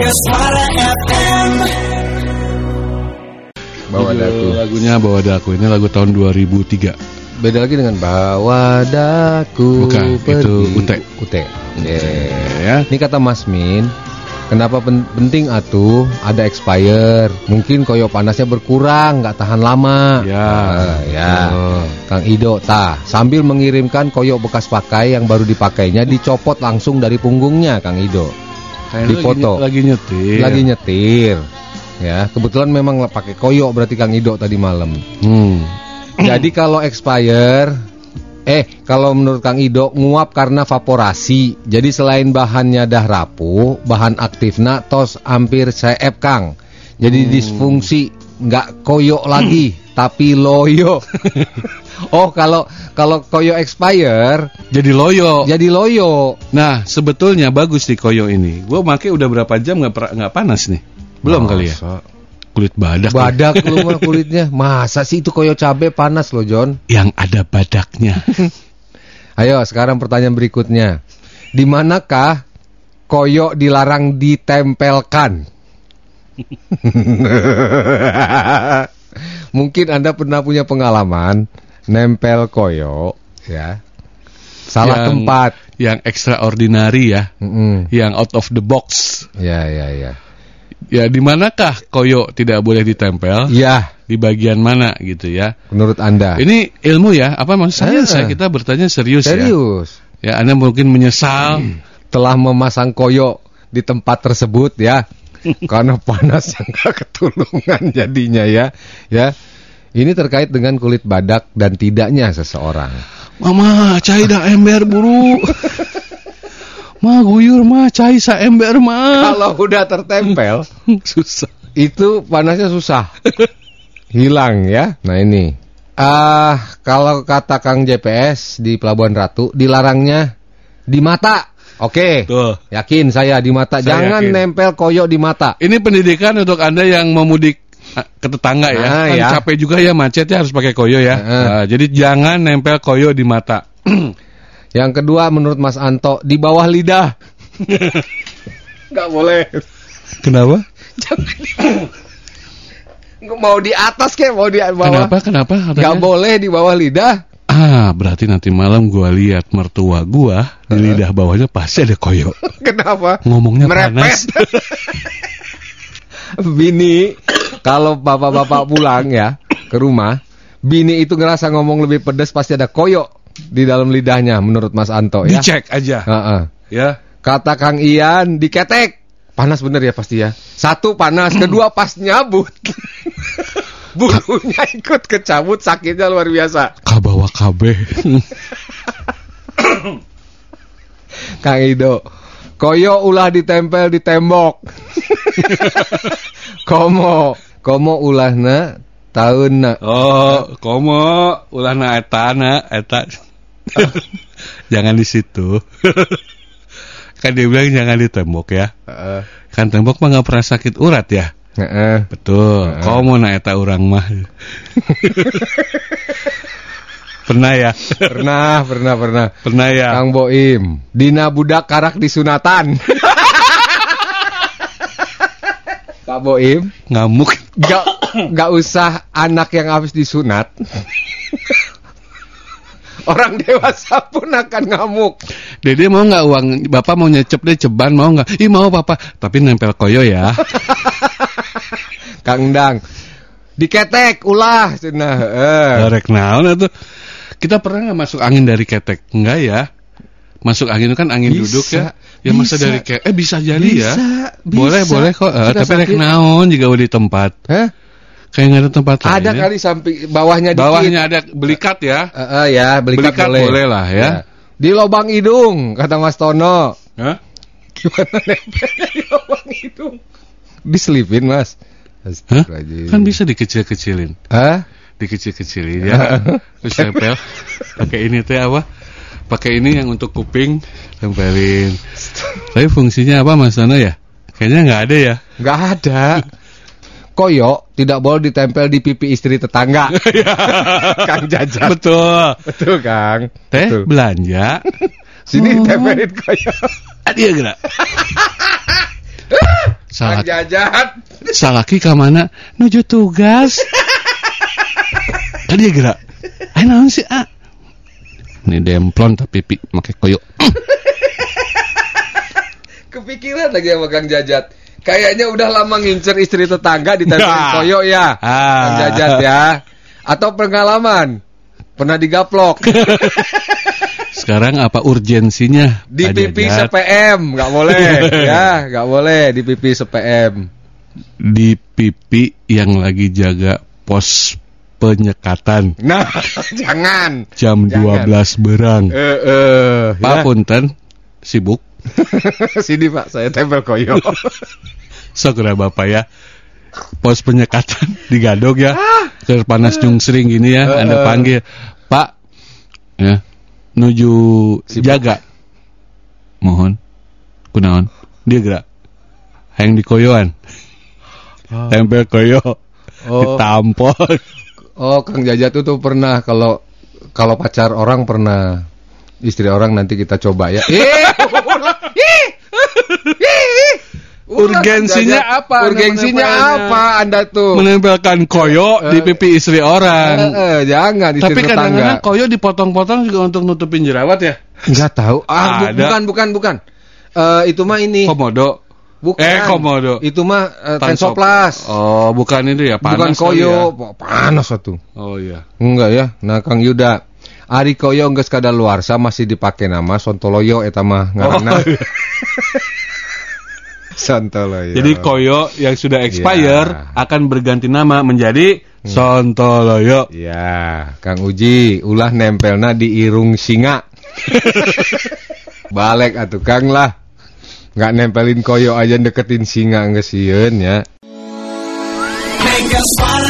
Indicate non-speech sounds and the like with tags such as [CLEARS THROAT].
FM. Bawa daku. Lagunya Bawa Daku. Ini lagu tahun 2003. Beda lagi dengan bawa daku. Bukan, pergi. itu Ute. Ute. Yeah. Ya. Ini kata Mas Min, kenapa pen- penting atuh ada expire? Mungkin koyo panasnya berkurang, nggak tahan lama. Ya. Ah, ya. Oh. Kang Ido, tah sambil mengirimkan koyo bekas pakai yang baru dipakainya dicopot langsung dari punggungnya, Kang Ido. Kayaknya Di lagi foto. ny- Lagi nyetir. Lagi nyetir. Ya, kebetulan memang pakai koyo berarti Kang Ido tadi malam. Hmm. [CLEARS THROAT] Jadi kalau expire eh kalau menurut Kang Ido nguap karena vaporasi. Jadi selain bahannya dah rapuh, bahan aktifna tos hampir seep Kang. Jadi disfungsi nggak koyo lagi [CLEARS THROAT] tapi loyo. [LAUGHS] oh, kalau kalau koyo expire Jadi loyo. jadi loyo. Nah, sebetulnya bagus di koyo ini. Gue make udah berapa jam nggak nggak panas nih? Belum kali ya? Masa? Kulit badak. Badak lu mah [LAUGHS] kulitnya. Masa sih itu koyo cabe panas loh, John? Yang ada badaknya. [LAUGHS] Ayo sekarang pertanyaan berikutnya. Di manakah koyo dilarang ditempelkan? [LAUGHS] Mungkin Anda pernah punya pengalaman nempel koyo ya. Salah Yang- tempat. yang extraordinary ya. Mm-mm. Yang out of the box. Ya ya ya. Ya, di manakah koyo tidak boleh ditempel? Ya, Di bagian mana gitu ya? menurut Anda. Ini ilmu ya? Apa maksud saya? Ah. Saya kita bertanya serius, Serius. ya. Ya, Anda mungkin menyesal. Telah memasang koyo di tempat tersebut ya. Karena panas yang gak ketulungan jadinya ya. Ya. Ini terkait dengan kulit badak dan tidaknya seseorang. Mama, cai dah ember buru. Ma guyur mah cai sa ember mah. Kalau udah tertempel, Susah. itu panasnya susah. Hilang ya. Nah ini. Ah, kalau kata Kang JPS di Pelabuhan Ratu, dilarangnya di mata. Oke. Tuh. Yakin saya di mata. Saya Jangan yakin. nempel koyo di mata. Ini pendidikan untuk Anda yang mau mudik ah, ke tetangga ya. Ah, kan ya. capek juga ya macet ya harus pakai koyo ya. Ah. Nah, jadi jangan nempel koyo di mata. [CLEARS THROAT] Yang kedua menurut Mas Anto di bawah lidah. [LAUGHS] Gak boleh. Kenapa? [CLEARS THROAT] Mau di atas kek, mau di bawah. Kenapa? Kenapa? katanya? Gak boleh di bawah lidah. Ah, berarti nanti malam gua lihat mertua gua di lidah bawahnya pasti ada koyo. [LAUGHS] Kenapa? Ngomongnya Merepet. panas. Bini, kalau bapak-bapak pulang ya ke rumah, bini itu ngerasa ngomong lebih pedas pasti ada koyo di dalam lidahnya menurut Mas Anto ya. Dicek aja. Heeh. Ya. Kata Kang Ian diketek. Panas bener ya pasti ya. Satu panas, kedua pas nyabut. Bulunya ikut kecabut, sakitnya luar biasa. Kabawa kabeh. [COUGHS] Kang Ido. Koyo ulah ditempel di tembok. [COUGHS] komo, komo ulahna taunna. Oh, komo ulah na eta [COUGHS] jangan di situ. kan dia bilang jangan di tembok ya. Heeh. Kan tembok mah nggak pernah sakit urat ya. Heeh. Betul. Komo na eta urang mah. [LAUGHS] pernah ya? Pernah, pernah, pernah. Pernah ya? Kang Boim, Dina budak karak disunatan. [LAUGHS] Kak Boim, Ngamuk. gak, gak usah anak yang habis disunat. [LAUGHS] Orang dewasa pun akan ngamuk. Dede mau nggak uang bapak mau nyecep deh ceban mau nggak? Ih mau papa, tapi nempel koyo ya. Kang Dang, diketek ulah cenah. heeh. Darek naon itu. Kita pernah nggak masuk angin dari ketek? Enggak ya. Masuk angin itu kan angin Bisa, duduk ya. Ya masa bisa. dari ketek. Eh bisa jadi ya. Bisa, Boleh bisa. boleh kok. Eh, tapi rek naon juga udah di tempat. Hah? Kayak nggak ada tempat lain. Ada ya. kali samping bawahnya dikit. Bawahnya ada belikat ya. Eh, eh, ya, belikat, Belikat boleh. boleh lah ya. Di lobang hidung, kata Mas Tono. Hah? Gimana nempelnya di lubang hidung? Diselipin, Mas. Hah? Kan bisa dikecil-kecilin. Hah? Dikecil-kecilin ya. Terus nempel. Pakai ini teh apa? Pakai ini yang untuk kuping tempelin. Tapi fungsinya apa Mas Tono ya? Kayaknya nggak ada ya. Nggak ada. Koyo tidak boleh ditempel di pipi istri tetangga. [LAUGHS] Kang Jajan. Betul. Betul, Kang. Teh Betul. belanja. Sini Oh. ditempelin koyo. Dia gerak. [LAUGHS] Salah, Jajat. salaki ke mana? Nuju tugas. Tadi dia gerak. Ayo naon sih, ah? Ini demplon tapi pi make koyo. Kepikiran lagi sama Kang Jajat. Kayaknya udah lama ngincer istri tetangga di Nah. koyo ya. Ah. Kang Jajat ya. Atau pengalaman. Pernah digaplok [LAUGHS] Sekarang apa urgensinya? di pipi se-PM, nggak boleh [LAUGHS] ya, nggak boleh di pipi se-PM. Di pipi yang lagi jaga pos penyekatan Nah, [LAUGHS] jangan. jam Jangan. 12 berang. Eh, eh, Pak ya. Punten sibuk. [LAUGHS] Sini Pak, saya tempel koyo. Segera Bapak ya. Pos penyekatan di Gadog ya. Ke panas jungsring gini ya, Eh, Anda panggil. Pak ya, nuju Sibuk. jaga. Mohon. Kunaon? Dia gerak. Hayang di koyoan. Tempel koyo. Oh. Ditampol. Oh, Kang Jajat itu tuh pernah kalau kalau pacar orang pernah istri orang nanti kita coba ya. [LAUGHS] Eh, [LAUGHS] ulah. Ih. Ih. Ulah, Kang Urgensinya Jajat. apa? Urgensinya apa Anda tuh? Menempelkan koyo di Eh. pipi istri orang. eh, jangan istri Tapi kadang-kadang koyo dipotong-potong juga untuk nutupin jerawat ya. Enggak tahu. Ah, bu- Ada. bukan bukan bukan. Eh, itu mah ini. Komodo. Bukan. Eh, komodo. Itu mah Tansop. tensoplas. Oh, bukan itu ya, bukan panas kali koyo, ya. panas satu. Oh iya. Enggak ya. Nah, Kang Yuda, Ari koyo geus kada luarsa masih dipake nama Sontoloyo eta mah ngaranna. Oh, iya. [LAUGHS] Sontoloyo. Jadi koyo yang sudah expire Ya. akan berganti nama menjadi Sontoloyo. Ya, Kang Uji, ulah nempelna di irung singa. [LAUGHS] Balek atuh Kang lah. Nggak nempelin koyo aja deketin singa geus sieun ya. Mega Suara FM